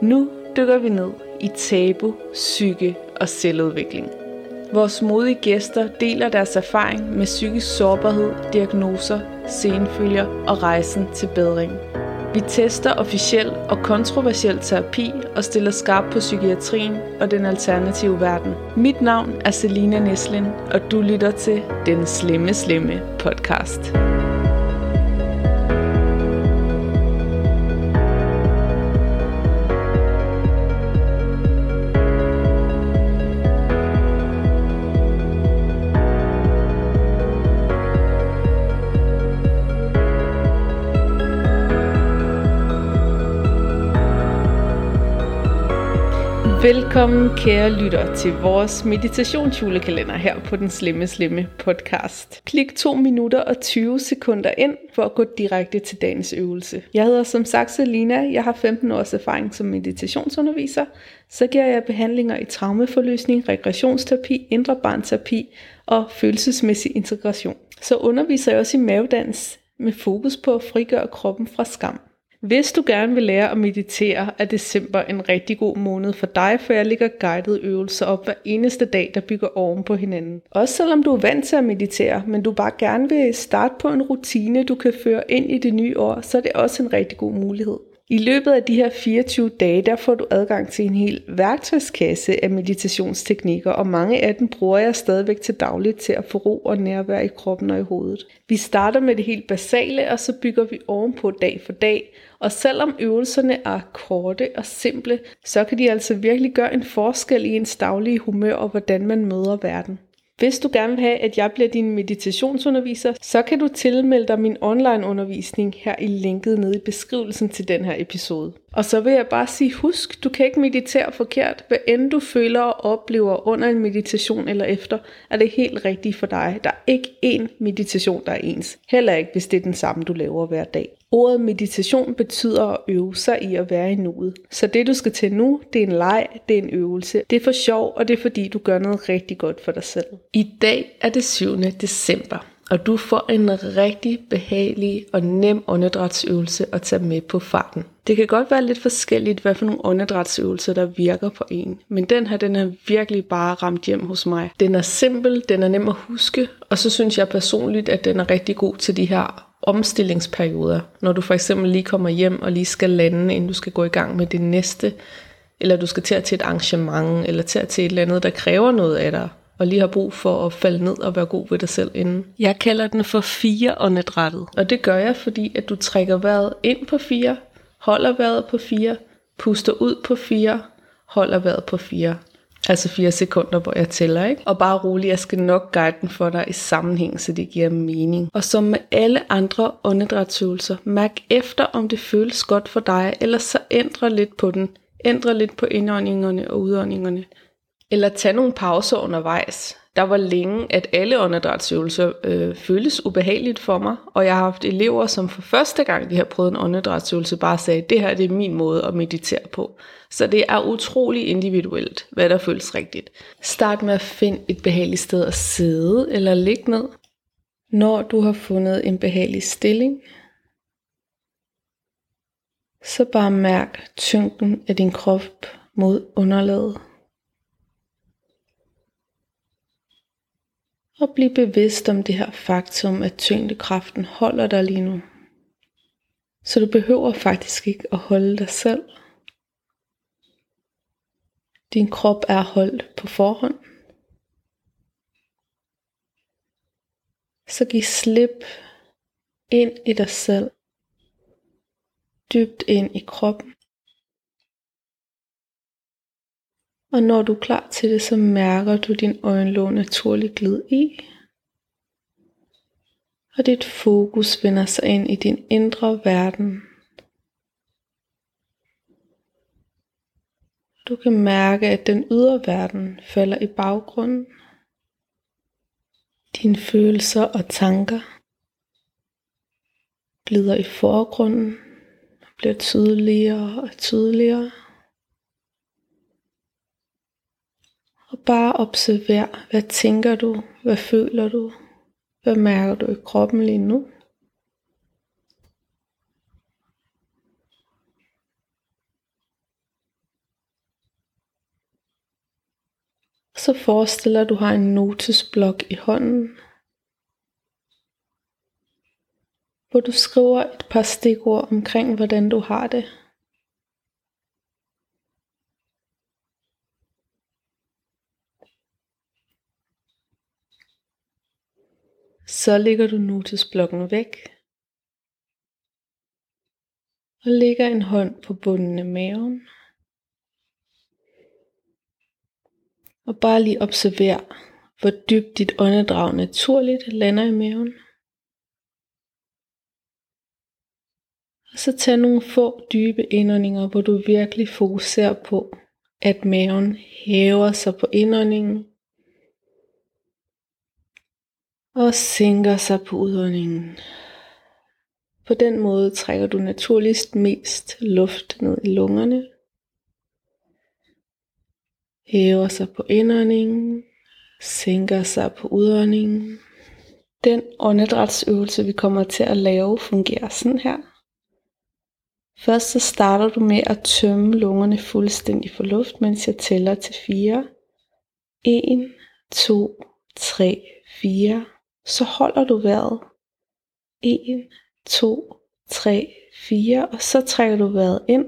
Nu dykker vi ned i tabu, psyke og selvudvikling. Vores modige gæster deler deres erfaring med psykisk sårbarhed, diagnoser, senfølger og rejsen til bedring. Vi tester officiel og kontroversiel terapi og stiller skarp på psykiatrien og den alternative verden. Mit navn er Selina Neslin, og du lytter til Den Slemme Slemme podcast. Velkommen kære lytter til vores meditationsjulekalender her på den Slemme Slemme podcast. Klik 2 minutter og 20 sekunder ind for at gå direkte til dagens øvelse. Jeg hedder som sagt Selina, jeg har 15 års erfaring som meditationsunderviser. Så giver jeg behandlinger i traumeforløsning, regressionsterapi, indre barnterapi og følelsesmæssig integration. Så underviser jeg også i mavedans med fokus på at frigøre kroppen fra skam. Hvis du gerne vil lære at meditere, er december en rigtig god måned for dig, for jeg ligger guidede øvelser op hver eneste dag, der bygger oven på hinanden. Også selvom du er vant til at meditere, men du bare gerne vil starte på en rutine, du kan føre ind i det nye år, så er det også en rigtig god mulighed. I løbet af de her 24 dage, der får du adgang til en hel værktøjskasse af meditationsteknikker, og mange af dem bruger jeg stadigvæk til dagligt til at få ro og nærvær i kroppen og i hovedet. Vi starter med det helt basale, og så bygger vi ovenpå dag for dag, og selvom øvelserne er korte og simple, så kan de altså virkelig gøre en forskel i ens daglige humør og hvordan man møder verden. Hvis du gerne vil have, at jeg bliver din meditationsunderviser, så kan du tilmelde dig min online undervisning her i linket nede i beskrivelsen til den her episode. Og så vil jeg bare sige, husk, du kan ikke meditere forkert. Hvad end du føler og oplever under en meditation eller efter, er det helt rigtigt for dig. Der er ikke én meditation, der er ens. Heller ikke, hvis det er den samme, du laver hver dag. Ordet meditation betyder at øve sig i at være i nuet. Så det du skal til nu, det er en leg, det er en øvelse. Det er for sjov, og det er fordi du gør noget rigtig godt for dig selv. I dag er det 7. december, og du får en rigtig behagelig og nem åndedrætsøvelse at tage med på farten. Det kan godt være lidt forskelligt, hvad for nogle åndedrætsøvelser, der virker på en. Men den her, den er virkelig bare ramt hjem hos mig. Den er simpel, den er nem at huske, og så synes jeg personligt, at den er rigtig god til de her omstillingsperioder. Når du for eksempel lige kommer hjem og lige skal lande, inden du skal gå i gang med det næste, eller du skal til at til et arrangement, eller til at til et eller andet, der kræver noget af dig, og lige har brug for at falde ned og være god ved dig selv inden. Jeg kalder den for fire åndedrættet, og det gør jeg, fordi at du trækker vejret ind på fire, holder vejret på fire, puster ud på fire, holder vejret på fire. Altså 4 sekunder, hvor jeg tæller, ikke? Og bare rolig, jeg skal nok guide den for dig i sammenhæng, så det giver mening. Og som med alle andre åndedrætsøvelser, mærk efter, om det føles godt for dig, eller så ændre lidt på den. Ændre lidt på indåndingerne og udåndingerne. Eller tage nogle pauser undervejs. Der var længe, at alle åndedrætsøvelser øh, føles ubehageligt for mig, og jeg har haft elever, som for første gang de har prøvet en åndedrætsøvelse, bare sagde, det her det er min måde at meditere på. Så det er utrolig individuelt, hvad der føles rigtigt. Start med at finde et behageligt sted at sidde eller ligge ned. Når du har fundet en behagelig stilling, så bare mærk tyngden af din krop mod underlaget. Og bliv bevidst om det her faktum, at tyngdekraften holder dig lige nu. Så du behøver faktisk ikke at holde dig selv. Din krop er holdt på forhånd. Så giv slip ind i dig selv. Dybt ind i kroppen. Og når du er klar til det, så mærker du din øjenlåg naturligt glide i. Og dit fokus vender sig ind i din indre verden. Du kan mærke, at den ydre verden falder i baggrunden. Dine følelser og tanker glider i forgrunden og bliver tydeligere og tydeligere. Og bare observer, hvad tænker du, hvad føler du, hvad mærker du i kroppen lige nu? Så forestiller du har en notesblok i hånden, hvor du skriver et par stikord omkring, hvordan du har det. Så lægger du notesblokken væk og lægger en hånd på bunden af maven. Og bare lige observer, hvor dybt dit åndedrag naturligt lander i maven. Og så tag nogle få dybe indåndinger, hvor du virkelig fokuserer på, at maven hæver sig på indåndingen og sænker sig på udåndingen. På den måde trækker du naturligst mest luft ned i lungerne. Hæver sig på indåndingen, sænker sig på udåndingen. Den åndedrætsøvelse, vi kommer til at lave, fungerer sådan her. Først så starter du med at tømme lungerne fuldstændig for luft, mens jeg tæller til 4. 1, 2, 3, 4. Så holder du vejret. 1, 2, 3, 4. Og så trækker du vejret ind.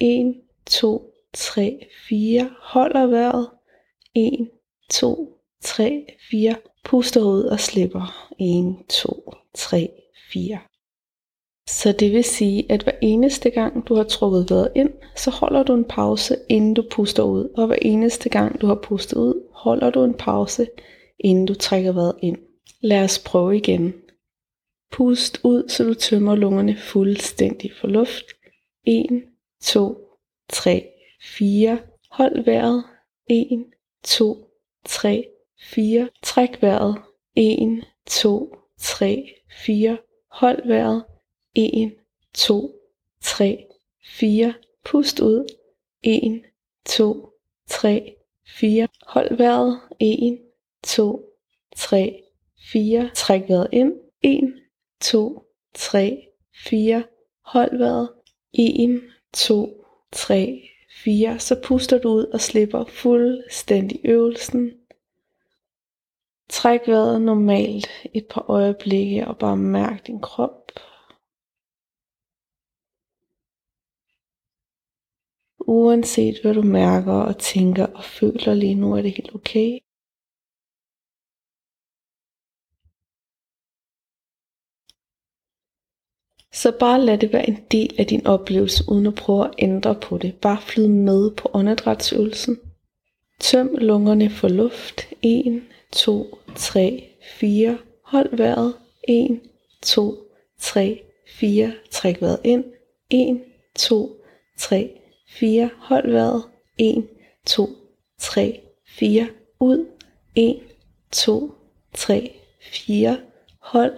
1, 2, 3, 4. Holder vejret. 1, 2, 3, 4. Puster ud og slipper. 1, 2, 3, 4. Så det vil sige, at hver eneste gang du har trukket vejret ind, så holder du en pause, inden du puster ud. Og hver eneste gang du har pustet ud, holder du en pause, inden du trækker vejret ind. Lad os prøve igen. Pust ud, så du tømmer lungerne fuldstændig for luft. 1, 2, 3, 4. Hold vejret. 1, 2, 3, 4. Træk vejret. 1, 2, 3, 4. Hold vejret. 1, 2, 3, 4. Pust ud. 1, 2, 3, 4. Hold vejret. 1, 2, 3, 4. Træk vejret ind. 1, 2, 3, 4. Hold vejret. 1, 2, 3, 4. Så puster du ud og slipper fuldstændig øvelsen. Træk vejret normalt et par øjeblikke og bare mærk din krop. Uanset hvad du mærker og tænker og føler lige nu, er det helt okay. Så bare lad det være en del af din oplevelse, uden at prøve at ændre på det. Bare flyd med på åndedrætsøvelsen. Tøm lungerne for luft. 1, 2, 3, 4. Hold vejret. 1, 2, 3, 4. Træk vejret ind. 1, 2, 3, 4. Hold vejret. 1, 2, 3, 4. Ud. 1, 2, 3, 4. Hold.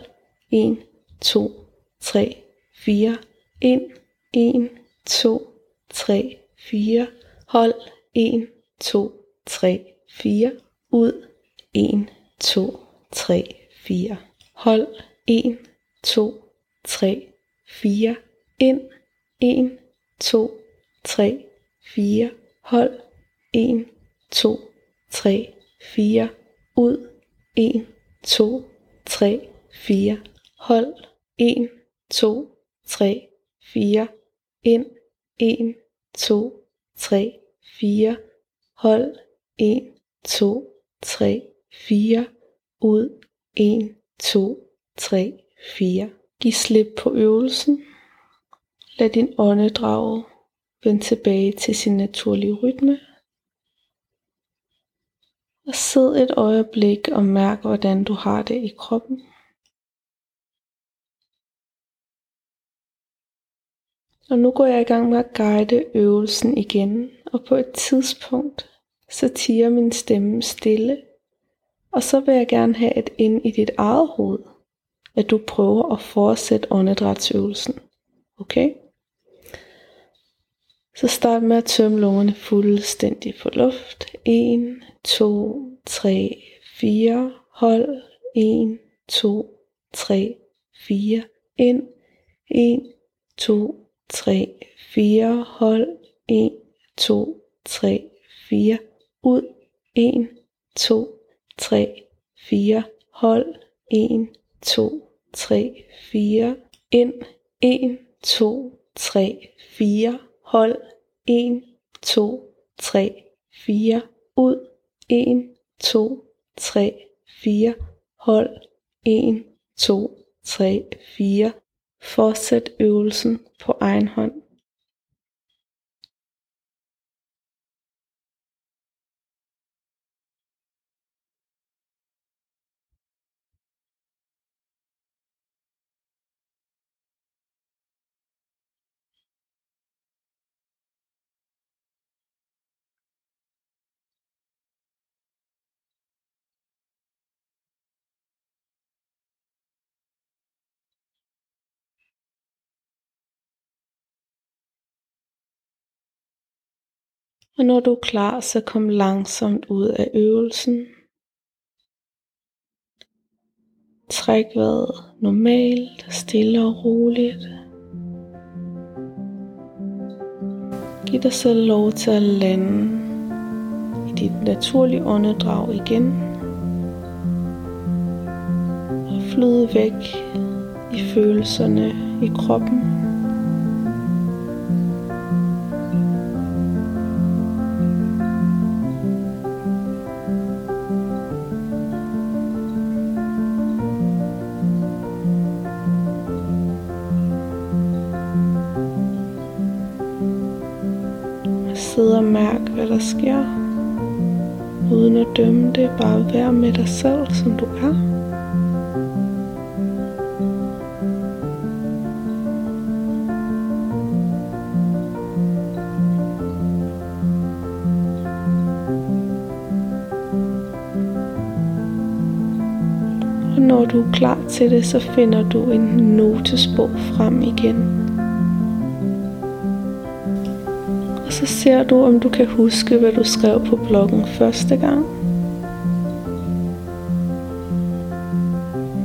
1, 2, 3, 4. Ind. 1, 2, 3, 4. Hold. 1, 2, 3, 4. Ud. 1, 2, 3, 4. Hold. 1, 2, 3, 4. Ind. 1, 2, 3, 4. Hold. 1, 2, 3, 4. Ud. 1, 2, 3, 4. Hold. 1, 2, 3, 4. Ind. 1, 2, 3, 4. Hold. 1, 2, 3, 4. Ud. 1, 2, 3, 4. Giv slip på øvelsen. Lad din åndedrag vende tilbage til sin naturlige rytme. Og sid et øjeblik og mærk, hvordan du har det i kroppen. Og nu går jeg i gang med at guide øvelsen igen, og på et tidspunkt, så tiger min stemme stille, og så vil jeg gerne have et ind i dit eget hoved, at du prøver at fortsætte åndedrætsøvelsen. Okay? Så start med at tømme lungerne fuldstændig for luft. 1, 2, 3, 4. Hold. 1, 2, 3, 4. Ind. 1, 2, 3, 4. Hold. 1, 2, 3, 4. Ud. 1, 2, 3, 4. Hold. 1, 2, 3, 4. Ind. 1, 2, 3, 4. Hold. 1, 2, 3, 4. Ud. 1, 2, 3, 4. Hold. 1, 2, 3, 4. Fortsæt øvelsen på egen hånd. Og når du er klar, så kom langsomt ud af øvelsen. Træk vejret normalt, stille og roligt. Giv dig selv lov til at lande i dit naturlige åndedrag igen. Og flyde væk i følelserne i kroppen. Sidde og mærke, hvad der sker. Uden at dømme det, bare være med dig selv, som du er. Og når du er klar til det, så finder du en notesbog frem igen. Så ser du, om du kan huske, hvad du skrev på bloggen første gang.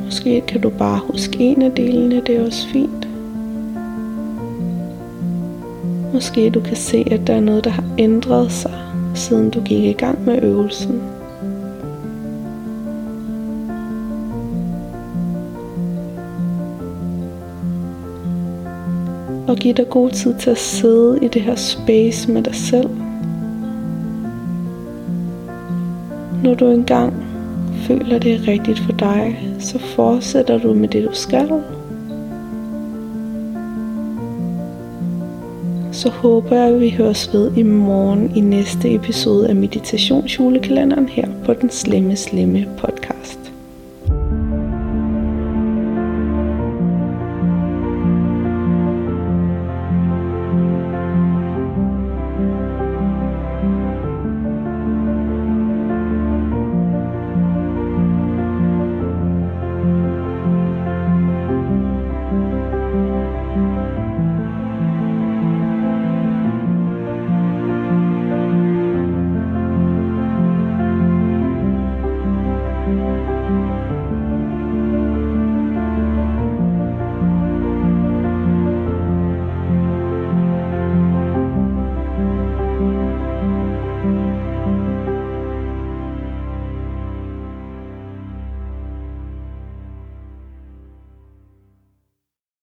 Måske kan du bare huske en af delene, det er også fint. Måske du kan se, at der er noget, der har ændret sig, siden du gik i gang med øvelsen. Og giv dig god tid til at sidde i det her space med dig selv. Når du engang føler det er rigtigt for dig, så fortsætter du med det du skal. Så håber jeg, at vi høres ved i morgen i næste episode af Meditationsjulekalenderen her på den Slemme Slemme podcast.